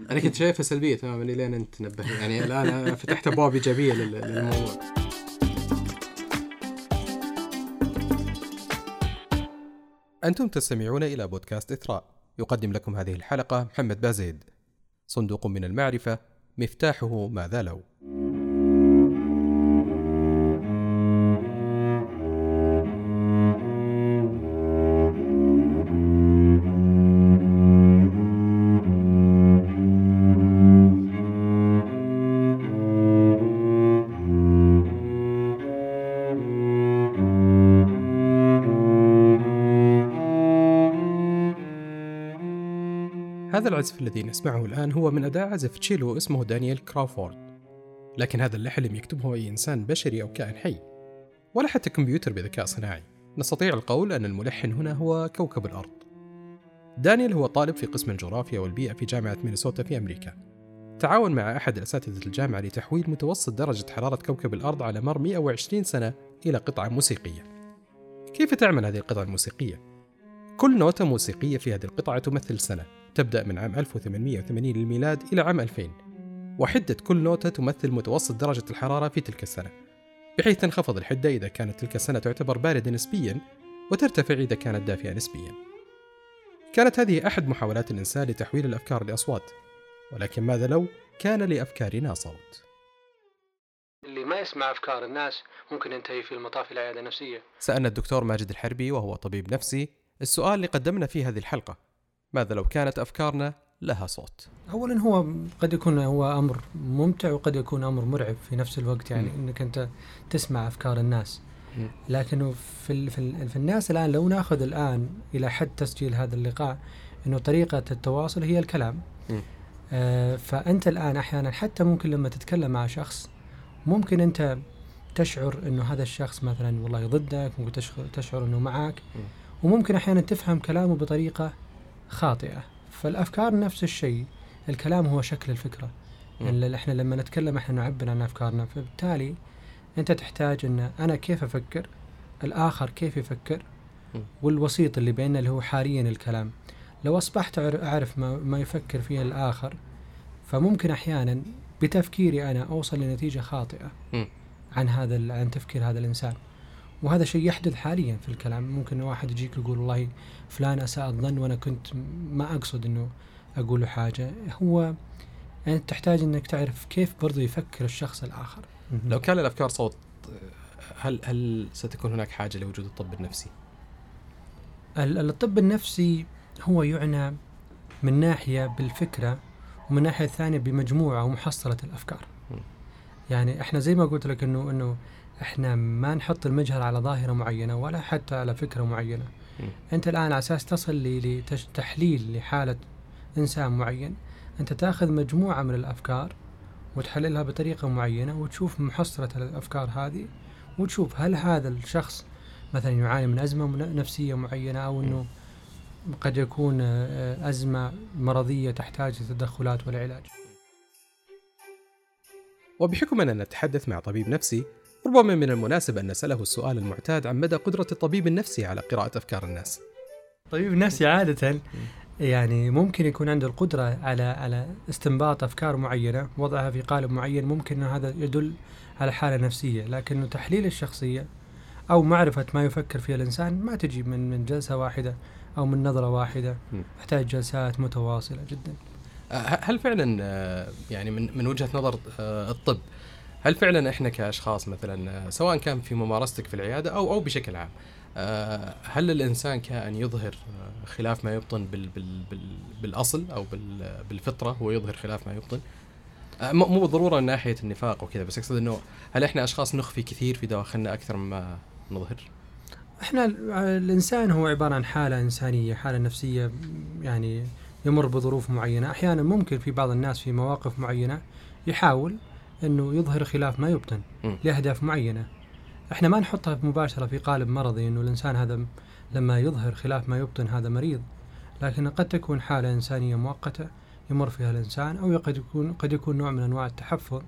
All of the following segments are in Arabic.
أنا كنت شايفها سلبية تماما لين أنت نبه يعني الآن فتحت ابواب ايجابيه للموضوع. أنتم تستمعون إلى بودكاست إثراء. يقدم لكم هذه الحلقة محمد بازيد. صندوق من المعرفة مفتاحه ماذا لو. هذا العزف الذي نسمعه الآن هو من أداة عزف تشيلو اسمه دانييل كراوفورد لكن هذا اللحن لم يكتبه أي إنسان بشري أو كائن حي ولا حتى كمبيوتر بذكاء صناعي. نستطيع القول أن الملحن هنا هو كوكب الأرض. دانييل هو طالب في قسم الجغرافيا والبيئة في جامعة مينيسوتا في أمريكا. تعاون مع أحد أساتذة الجامعة لتحويل متوسط درجة حرارة كوكب الأرض على مر 120 سنة إلى قطعة موسيقية. كيف تعمل هذه القطعة الموسيقية؟ كل نوتة موسيقية في هذه القطعة تمثل سنة تبدأ من عام 1880 للميلاد إلى عام 2000 وحدة كل نوتة تمثل متوسط درجة الحرارة في تلك السنة بحيث تنخفض الحدة إذا كانت تلك السنة تعتبر باردة نسبيا وترتفع إذا كانت دافئة نسبيا. كانت هذه أحد محاولات الإنسان لتحويل الأفكار لأصوات ولكن ماذا لو كان لأفكارنا صوت؟ اللي ما يسمع أفكار الناس ممكن ينتهي في المطاف إلى عيادة نفسية سألنا الدكتور ماجد الحربي وهو طبيب نفسي السؤال اللي قدمنا في هذه الحلقة ماذا لو كانت أفكارنا لها صوت اولا هو قد يكون هو أمر ممتع وقد يكون أمر مرعب في نفس الوقت يعني مم. إنك أنت تسمع أفكار الناس مم. لكنه في ال في, ال في الناس الآن لو نأخذ الآن إلى حد تسجيل هذا اللقاء إنه طريقة التواصل هي الكلام. آه فأنت الآن أحيانا حتى ممكن لما تتكلم مع شخص ممكن أنت تشعر إنه هذا الشخص مثلا والله ضدك ممكن تشعر, تشعر إنه معك مم. وممكن أحيانا تفهم كلامه بطريقة خاطئة فالأفكار نفس الشيء الكلام هو شكل الفكرة مم. يعني إحنا لما نتكلم إحنا نعبر عن أفكارنا فبالتالي أنت تحتاج إن أنا كيف أفكر الآخر كيف يفكر. والوسيط اللي بيننا اللي هو حاليا الكلام لو أصبحت أعرف ما, ما يفكر فيه الآخر فممكن أحيانا بتفكيري أنا أوصل لنتيجة خاطئة. عن هذا عن تفكير هذا الإنسان وهذا شيء يحدث حاليا في الكلام. ممكن واحد يجيك يقول والله فلان أساء الظن وأنا كنت ما أقصد إنه أقول له حاجة. هو انت تحتاج إنك تعرف كيف برضو يفكر الشخص الآخر. لو كان الأفكار صوت هل هل ستكون هناك حاجة لوجود الطب النفسي؟ ال- الطب النفسي هو يعنى من ناحية بالفكرة ومن ناحية ثانية بمجموعة ومحصلة الأفكار. يعني إحنا زي ما قلت لك إنه إنه إحنا ما نحط المجهر على ظاهرة معينة ولا حتى على فكرة معينة. م. أنت الآن على أساس تصل لتحليل لحالة إنسان معين أنت تأخذ مجموعة من الأفكار وتحللها بطريقة معينة وتشوف محصله الأفكار هذه وتشوف هل هذا الشخص مثلا يعاني من أزمة نفسية معينة أو إنه قد يكون آه، أزمة مرضية تحتاج لتدخلات والعلاج. وبحكم أننا نتحدث مع طبيب نفسي ربما من المناسب أن نسأله السؤال المعتاد عن مدى قدرة الطبيب النفسي على قراءة أفكار الناس. طبيب النفسي عادة يعني ممكن يكون عنده القدرة على على استنباط أفكار معينة وضعها في قالب معين ممكن أن هذا يدل على حالة نفسية لكن تحليل الشخصية أو معرفة ما يفكر فيه الإنسان ما تجي من من جلسة واحدة أو من نظرة واحدة. تحتاج جلسات متواصلة جدا. أه، هل فعلا أه، يعني من من وجهة نظر أه، الطب هل فعلا إحنا كأشخاص مثلا سواء كان في ممارستك في العيادة أو أو بشكل عام أه، هل الإنسان كائن يظهر خلاف ما يبطن بال بال بال بالأصل أو بال بالفطرة هو يظهر خلاف ما يبطن أه، مو بالضرورة من ناحية النفاق وكذا بس أقصد إنه هل إحنا أشخاص نخفي كثير في دواخلنا أكثر مما نظهر؟ إحنا ال- الإنسان هو عبارة عن حالة إنسانية حالة نفسية يعني يمر بظروف معينة أحيانا ممكن في بعض الناس في مواقف معينة يحاول أنه يظهر خلاف ما يبطن. لأهداف معينة إحنا ما نحطها مباشرة في قالب مرضي أنه الإنسان هذا لما يظهر خلاف ما يبطن هذا مريض لكن قد تكون حالة إنسانية مؤقتة يمر فيها الإنسان أو قد يكون قد يكون نوع من أنواع التحفظ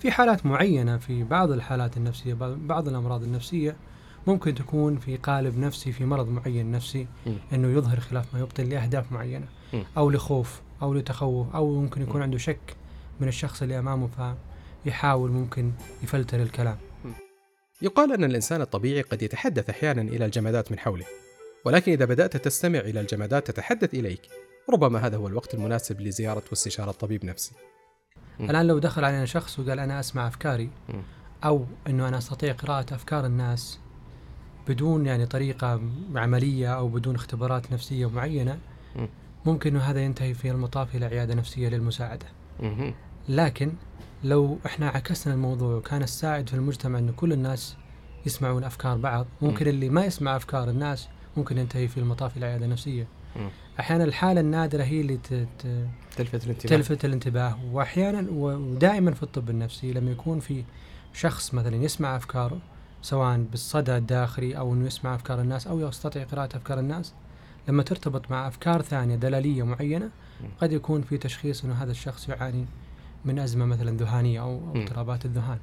في حالات معينة في بعض الحالات النفسية بعض الأمراض النفسية ممكن تكون في قالب نفسي في مرض معين نفسي. أنه يظهر خلاف ما يبطن لأهداف معينة. أو لخوف أو لتخوف أو ممكن يكون. عنده شك من الشخص اللي أمامه فيحاول ممكن يفلتر الكلام يقال أن الإنسان الطبيعي قد يتحدث أحيانا إلى الجمادات من حوله ولكن إذا بدأت تستمع إلى الجمادات تتحدث إليك ربما هذا هو الوقت المناسب لزيارة واستشارة طبيب نفسي مم. الآن لو دخل علينا شخص وقال أنا أسمع أفكاري مم. أو إنه أنا أستطيع قراءة أفكار الناس بدون يعني طريقة عملية أو بدون اختبارات نفسية معينة مم. ممكن إنه هذا ينتهي في المطاف إلى عيادة نفسية للمساعدة مهم. لكن لو إحنا عكسنا الموضوع وكان السائد في المجتمع انه كل الناس يسمعون أفكار بعض ممكن مم. اللي ما يسمع أفكار الناس ممكن ينتهي في المطاف إلى عيادة نفسية مم. أحيانا الحالة النادرة هي اللي تلفت الانتباه تلفت الانتباه واحيانا ودائما في الطب النفسي لما يكون في شخص مثلا يسمع افكاره سواء بالصدى الداخلي أو إنه يسمع أفكار الناس أو يستطيع قراءة أفكار الناس لما ترتبط مع أفكار ثانية دلالية معينة. قد يكون في تشخيص إنه هذا الشخص يعاني من أزمة مثلا ذهانية أو. اضطرابات الذهان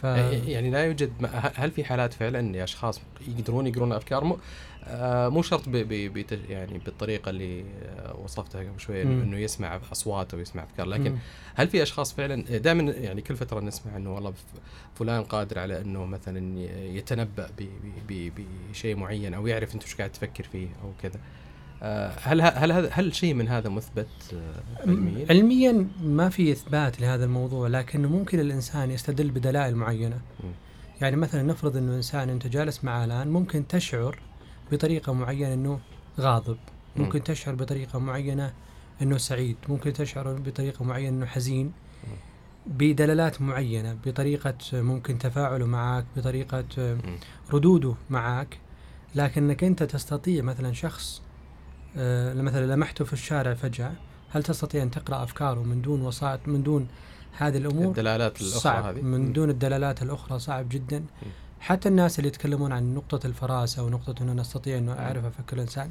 ف يعني لا يوجد ما- هل في حالات فعلا لاشخاص يقدرون يقرون أفكار مو آه مو شرط ب ب بت- يعني بالطريقة اللي آه، وصفتها قبل شوي مم. إنه يسمع أصوات أو يسمع أفكار لكن مم. هل في أشخاص فعلا دائما يعني كل فترة نسمع إنه والله فلان قادر على إنه مثلا يتنبأ ب- ب- ب- بشيء معين أو يعرف أنت إيش قاعد تفكر فيه أو كذا آه، هل هل هذا هل شيء من هذا مثبت آه، علميا؟ علميا ما في إثبات لهذا الموضوع لكنه ممكن الإنسان يستدل بدلائل معينة. يعني مثلا نفرض إنه إنسان أنت جالس معه الآن ممكن تشعر بطريقة معينة إنه غاضب مم. ممكن تشعر بطريقة معينة إنه سعيد ممكن تشعر بطريقة معينة إنه حزين بدلالات معينة بطريقة ممكن تفاعله معك بطريقة مم. ردوده معك لكنك أنت تستطيع مثلا شخص مثلا لمحته في الشارع فجأة هل تستطيع أن تقرأ أفكاره من دون وسائط من دون هذه الأمور؟ الدلالات الأخرى صعب. هذه؟ من. دون الدلالات الأخرى صعب جدا. حتى الناس اللي يتكلمون عن نقطة الفراسة ونقطة إنه نستطيع إنه أعرف أفكر الإنسان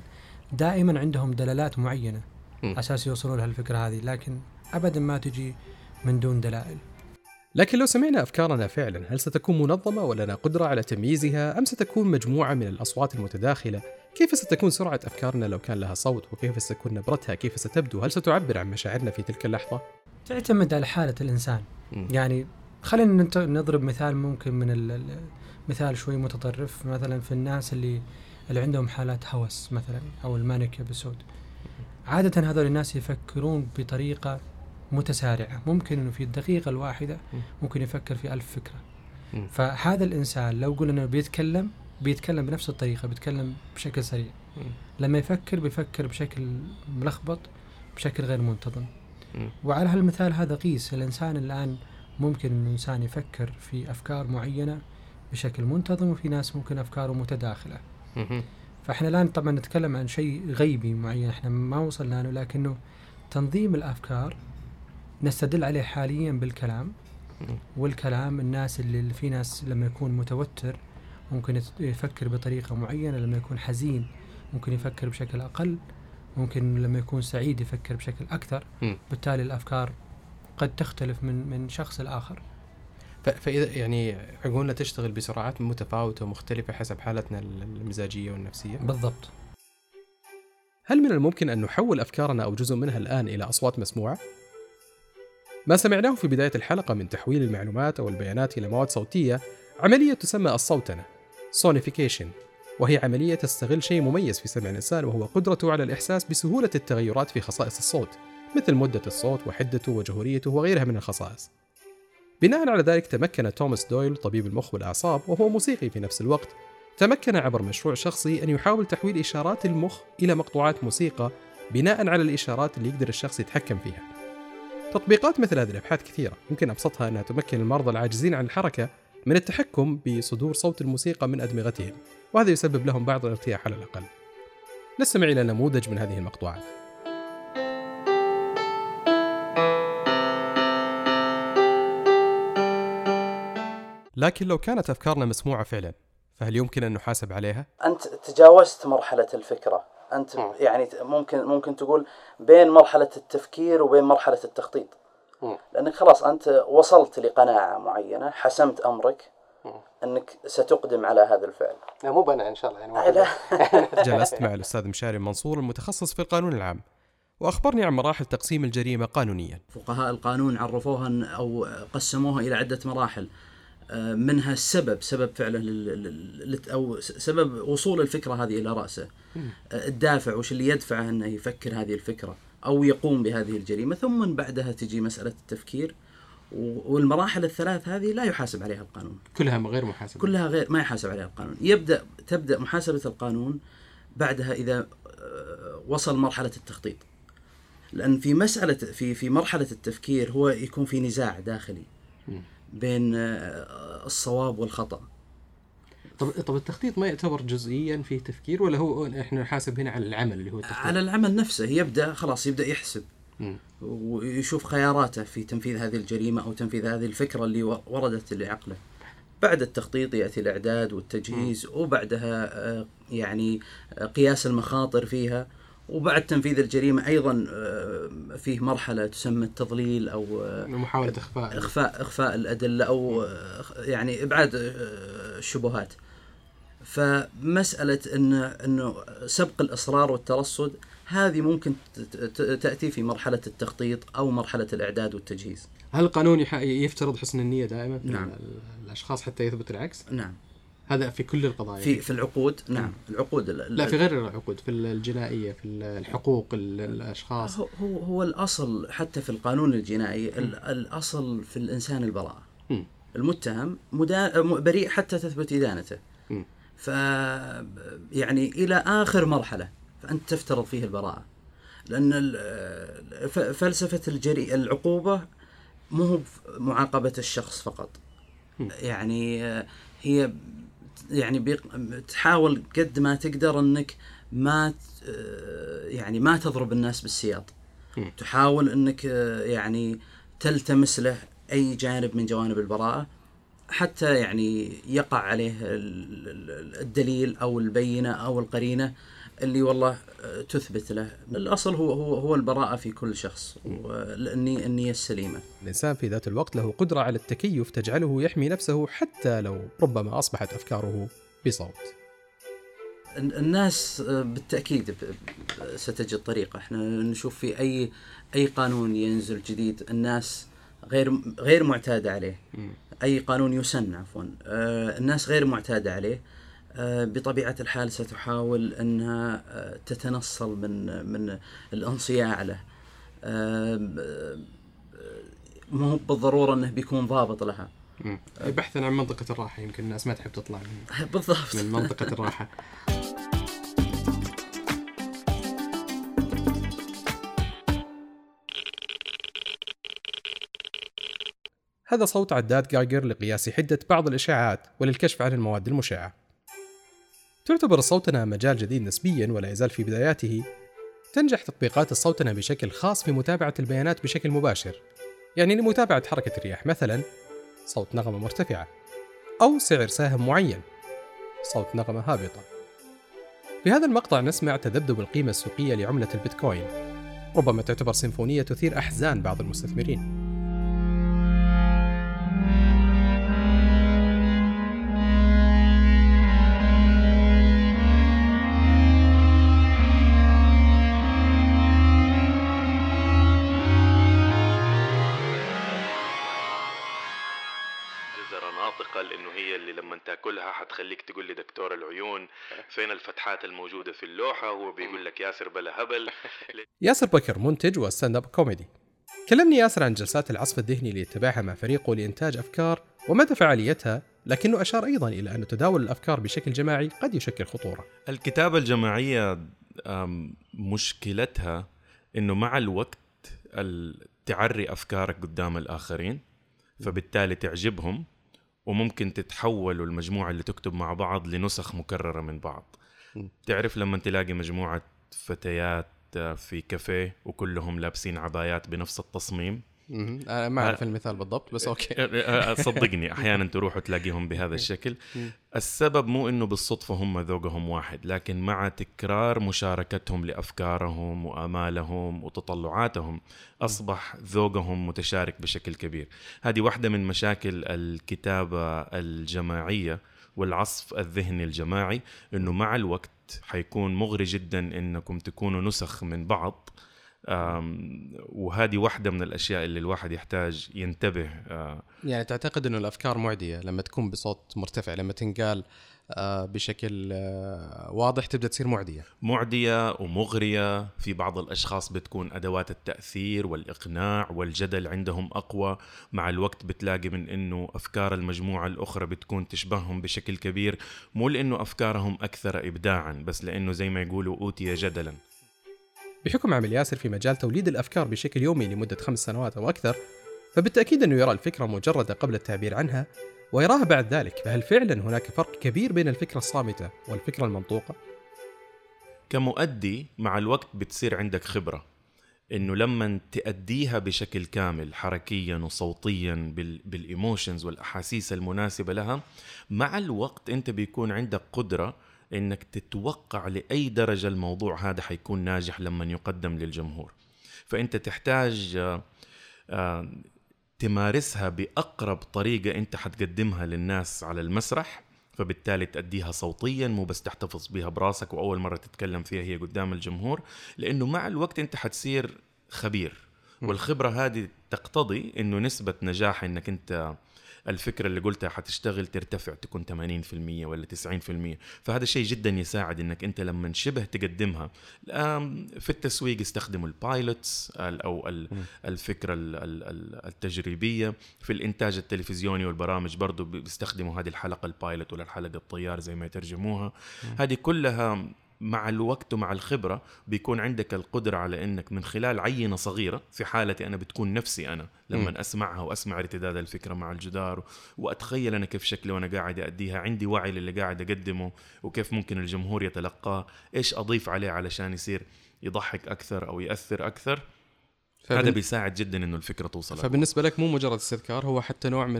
دائما عندهم دلالات معينة مم. أساس يوصلون لهالفكرة هذه لكن ابدا ما تجي من دون دلائل. لكن لو سمعنا أفكارنا فعلا هل ستكون منظمة ولنا قدرة على تمييزها أم ستكون مجموعة من الأصوات المتداخلة؟ كيف ستكون سرعة أفكارنا لو كان لها صوت؟ وكيف ستكون نبرتها؟ كيف ستبدو؟ هل ستعبر عن مشاعرنا في تلك اللحظة؟ تعتمد على حالة الإنسان مم. يعني خلينا نضرب مثال ممكن من ال- ال- مثال شوي متطرف مثلا في الناس اللي اللي عندهم حالات هوس مثلا أو ال manic episode عادة هذول الناس يفكرون بطريقة متسارعة ممكن إنه في الدقيقة الواحدة مم. ممكن يفكر في ألف فكرة. فهذا الإنسان لو قلنا إنه بيتكلم بيتكلم بنفس الطريقة بيتكلم بشكل سريع مم. لما يفكر بيفكر بشكل ملخبط بشكل غير منتظم. وعلى هالمثال هذا قيس الإنسان الآن ممكن أن الإنسان يفكر في أفكار معينة بشكل منتظم وفي ناس ممكن أفكاره متداخلة مم. فإحنا الآن طبعا نتكلم عن شيء غيبي معين إحنا ما وصلنا له لكنه تنظيم الأفكار نستدل عليه حاليا بالكلام. والكلام الناس اللي في ناس لما يكون متوتر ممكن يفكر بطريقة معينة لما يكون حزين ممكن يفكر بشكل أقل ممكن لما يكون سعيد يفكر بشكل أكثر. بالتالي الأفكار قد تختلف من من شخص لآخر. فإذا يعني عقولنا تشتغل بسرعات متفاوتة ومختلفة حسب حالتنا المزاجية والنفسية. بالضبط. هل من الممكن أن نحول أفكارنا أو جزء منها الآن إلى أصوات مسموعة؟ ما سمعناه في بداية الحلقة من تحويل المعلومات أو البيانات إلى مواد صوتية عملية تسمى الصوتنة. Sonification. وهي عملية تستغل شيء مميز في سمع الإنسان وهو قدرته على الإحساس بسهولة التغيرات في خصائص الصوت مثل مدة الصوت وحدته وجهوريته وغيرها من الخصائص. بناء على ذلك تمكن توماس دويل طبيب المخ والأعصاب وهو موسيقي في نفس الوقت تمكن عبر مشروع شخصي أن يحاول تحويل إشارات المخ إلى مقطوعات موسيقى بناء على الإشارات اللي يقدر الشخص يتحكم فيها. تطبيقات مثل هذه الأبحاث كثيرة يمكن أبسطها أنها تمكن المرضى العاجزين عن الحركة من التحكم بصدور صوت الموسيقى من أدمغتهم وهذا يسبب لهم بعض الارتياح على الأقل نستمع إلى نموذج من هذه المقطوعات لكن لو كانت أفكارنا مسموعة فعلا فهل يمكن أن نحاسب عليها؟ أنت تجاوزت مرحلة الفكرة أنت مم. يعني ممكن ممكن تقول بين مرحلة التفكير وبين مرحلة التخطيط. لأنك خلاص أنت وصلت لقناعة معينة حسمت أمرك. أنك ستقدم على هذا الفعل. لا مو بنا إن شاء الله يعني جلست مع الأستاذ مشاري منصور المتخصص في القانون العام وأخبرني عن مراحل تقسيم الجريمة قانونيا. فقهاء القانون عرفوها أو قسموها إلى عدة مراحل. آه، منها السبب سبب فعله لل- لل- لل- أو سبب وصول الفكرة هذه إلى رأسه. آه، الدافع وش اللي يدفعه إنه يفكر هذه الفكرة. أو يقوم بهذه الجريمة ثم من بعدها تجي مسألة التفكير والمراحل الثلاث هذه لا يحاسب عليها القانون. كلها غير محاسبة. كلها غير ما يحاسب عليها القانون. يبدأ تبدأ محاسبة القانون بعدها إذا آه، وصل مرحلة التخطيط. لأن في مسألة في في مرحلة التفكير هو يكون في نزاع داخلي. بين آه، الصواب والخطأ. طب طب التخطيط ما يعتبر جزئيا في تفكير ولا هو إحنا نحاسب هنا على العمل اللي هو التخطيط على العمل نفسه يبدأ خلاص يبدأ يحسب. ويشوف خياراته في تنفيذ هذه الجريمة أو تنفيذ هذه الفكرة اللي وردت لعقله. بعد التخطيط يأتي الإعداد والتجهيز وبعدها آه، يعني آه، قياس المخاطر فيها وبعد تنفيذ الجريمة أيضا آه، فيه مرحلة تسمى التضليل أو محاولة إخفاء اخفاء إخفاء الأدلة أو يعني إبعاد الشبهات. فمسألة ان إنه سبق الإصرار والترصد هذه ممكن تأتي في مرحلة التخطيط أو مرحلة الإعداد والتجهيز. هل القانون يفترض حسن النية دائما نعم. ال- الأشخاص حتى يثبت العكس؟ نعم. هذا في كل القضايا في في العقود نعم العقود ال- لا في غير العقود في الجنائية في الحقوق ال- الأشخاص هو هو الأصل حتى في القانون الجنائي ال- الأصل في الإنسان البراءة. المتهم مدا... م- بريء حتى تثبت إدانته. ف يعني إلى آخر مرحلة فأنت تفترض فيه البراءة. لأن فلسفة الجري العقوبة مو هو معاقبة الشخص فقط. يعني هي يعني. تحاول قد ما تقدر إنك ما يعني ما تضرب الناس بالسياط. تحاول إنك يعني تلتمس له أي جانب من جوانب البراءة حتى يعني يقع عليه ال- ال- الدليل أو البينة أو القرينة اللي والله تثبت له. الأصل هو هو هو البراءة في كل شخص والنية النية السليمة. الإنسان في ذات الوقت له قدرة على التكيف تجعله يحمي نفسه حتى لو ربما أصبحت أفكاره بصوت. ال- الناس بالتأكيد ستجد طريقة. إحنا نشوف في اي أي قانون ينزل جديد الناس غير غير معتاده عليه. أي قانون يسن عفوا. آه، الناس غير معتاده عليه. آه، بطبيعة الحال ستحاول أنها آه، تتنصل من من الانصياع له. مو بالضرورة أنه بيكون ضابط لها. بحثا عن منطقة الراحة يمكن الناس ما تحب تطلع من, بالضبط. من منطقة الراحة. هذا صوت عداد جايجر لقياس حدة بعض الإشاعات وللكشف عن المواد المشعة. تعتبر الصوتنة مجال جديد نسبيا ولا يزال في بداياته. تنجح تطبيقات الصوتنة بشكل خاص في متابعة البيانات بشكل مباشر. يعني لمتابعة حركة الرياح مثلا صوت نغمة مرتفعة. أو سعر سهم معين صوت نغمة هابطة. في هذا المقطع نسمع تذبذب القيمة السوقية لعملة البيتكوين. ربما تعتبر سيمفونية تثير أحزان بعض المستثمرين. هبل. ياسر بكر منتج و stand-up comedy. كلمني ياسر عن جلسات العصف الذهني اللي يتبعها مع فريقه لإنتاج أفكار ومدى فعاليتها لكنه أشار أيضا إلى أن تداول الأفكار بشكل جماعي قد يشكل خطورة. الكتابة الجماعية مشكلتها إنه مع الوقت ال- تعري أفكارك قدام الآخرين فبالتالي تعجبهم وممكن تتحولوا المجموعة اللي تكتب مع بعض لنسخ مكررة من بعض. تعرف لما تلاقي مجموعة فتيات آه، في كافيه وكلهم لابسين عبايات بنفس التصميم. أنا ما أعرف المثال بالضبط بس أوكي. أه، صدقني أحيانا تروحوا تلاقيهم بهذا الشكل. السبب مو إنه بالصدفة هم ذوقهم واحد لكن مع تكرار مشاركتهم لأفكارهم وآمالهم وتطلعاتهم أصبح ذوقهم متشارك بشكل كبير. هذه واحدة من مشاكل الكتابة الجماعية والعصف الذهني الجماعي إنه مع الوقت حيكون مغري جدا إنكم تكونوا نسخ من بعض. وهذه واحدة من الأشياء اللي الواحد يحتاج ينتبه آه، يعني تعتقد إنه الأفكار معدية لما تكون بصوت مرتفع لما تنقال آه، بشكل آه، واضح تبدأ تصير معدية. معدية ومغرية في بعض الأشخاص بتكون أدوات التأثير والإقناع والجدل عندهم أقوى. مع الوقت بتلاقي من أنه أفكار المجموعة الأخرى بتكون تشبههم بشكل كبير. مو لأنه أفكارهم أكثر إبداعا بس لأنه زي ما يقولوا أوتي جدلا. بحكم عمل ياسر في مجال توليد الأفكار بشكل يومي لمدة خمس سنوات أو أكثر فبالتأكيد أنه يرى الفكرة مجردة قبل التعبير عنها ويراها بعد ذلك فهل فعلا هناك فرق كبير بين الفكرة الصامتة والفكرة المنطوقة؟ كمؤدي مع الوقت بتصير عندك خبرة إنه لما تأديها بشكل كامل حركيا وصوتيا بال بالإيموشنز والأحاسيس المناسبة لها مع الوقت أنت بيكون عندك قدرة إنك تتوقع لأي درجة الموضوع هذا حيكون ناجح لما يقدم للجمهور. فأنت تحتاج آه، آه، تمارسها بأقرب طريقة أنت حتقدمها للناس على المسرح فبالتالي تأديها صوتيا مو بس تحتفظ بها براسك وأول مرة تتكلم فيها هي قدام الجمهور لأنه مع الوقت أنت حتصير خبير. والخبرة هذه تقتضي أنه نسبة نجاح أنك أنت الفكرة اللي قلتها حتشتغل ترتفع تكون 80% ولا 90% فهذا شيء جدا يساعد إنك أنت لما شبه تقدمها. في التسويق استخدموا ال pilots ال- أو ال- الفكرة ال- ال- ال- التجريبية. في الإنتاج التلفزيوني والبرامج برضو بيستخدموا هذه الحلقة ال pilot ولا الحلقة الطيار زي ما يترجموها. هذه كلها مع الوقت ومع الخبرة بيكون عندك القدرة على إنك من خلال عينة صغيرة في حالتي أنا بتكون نفسي أنا لما أسمعها وأسمع ارتداد الفكرة مع الجدار وأتخيل أنا كيف شكلي وأنا قاعد اديها عندي وعي للي قاعد أقدمه وكيف ممكن الجمهور يتلقاه إيش أضيف عليه علشان يصير يضحك أكثر أو يأثر أكثر هذا فبن... بيساعد جدا إنه الفكرة توصل. فبالنسبة لك مو مجرد استذكار هو حتى نوع من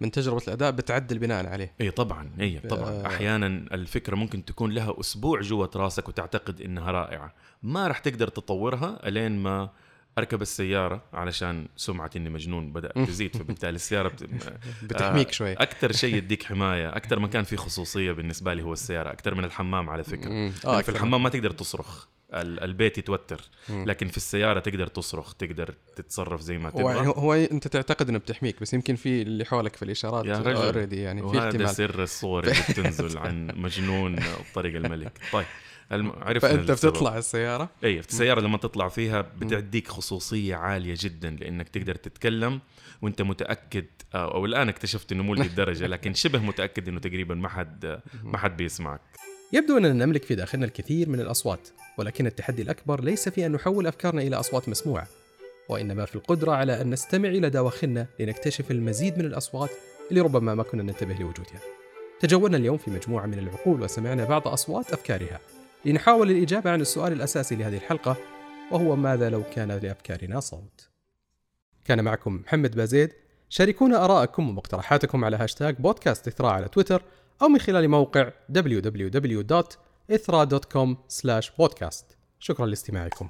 من تجربة الأداء بتعدل بناء عليه إي طبعا إي طبعا آه. أحيانا الفكرة ممكن تكون لها أسبوع جوه راسك وتعتقد إنها رائعة ما راح تقدر تطورها إلين ما أركب السيارة علشان سمعة إني مجنون بدأت تزيد فبالتالي السيارة بت... بتحميك شوي أكثر شيء يديك حماية أكثر مكان فيه خصوصية بالنسبة لي هو السيارة أكثر من الحمام على فكرة. آه في أكثر. الحمام ما تقدر تصرخ البيت يتوتر. لكن في السيارة تقدر تصرخ تقدر تتصرف زي ما هو, تبغى. هو انت تعتقد انه بتحميك بس يمكن في اللي حولك في الإشارات يا رجل. already يعني في وهذا احتمال. سر الصور اللي بتنزل عن مجنون طريق الملك. طيب الم... عرفنا فأنت السبب. بتطلع السيارة؟ اي السيارة لما تطلع فيها بتديك خصوصية عالية جدا لأنك تقدر تتكلم وأنت متأكد آه، أو الان اكتشفت إنه مو للدرجه لكن شبه متأكد إنه تقريبا ما حد ما حد بيسمعك. يبدو أننا نملك في داخلنا الكثير من الأصوات ولكن التحدي الأكبر ليس في أن نحول أفكارنا إلى أصوات مسموعة وإنما في القدرة على أن نستمع إلى دواخلنا لنكتشف المزيد من الأصوات اللي ربما ما كنا ننتبه لوجودها. تجولنا اليوم في مجموعة من العقول وسمعنا بعض أصوات أفكارها. لنحاول الإجابة عن السؤال الأساسي لهذه الحلقة وهو ماذا لو كان لأفكارنا صوت؟ كان معكم محمد بازيد. شاركونا آراءكم ومقترحاتكم على هاشتاج بودكاست إثراء على تويتر أو من خلال موقع www.ithra.com/podcast شكرا لاستماعكم.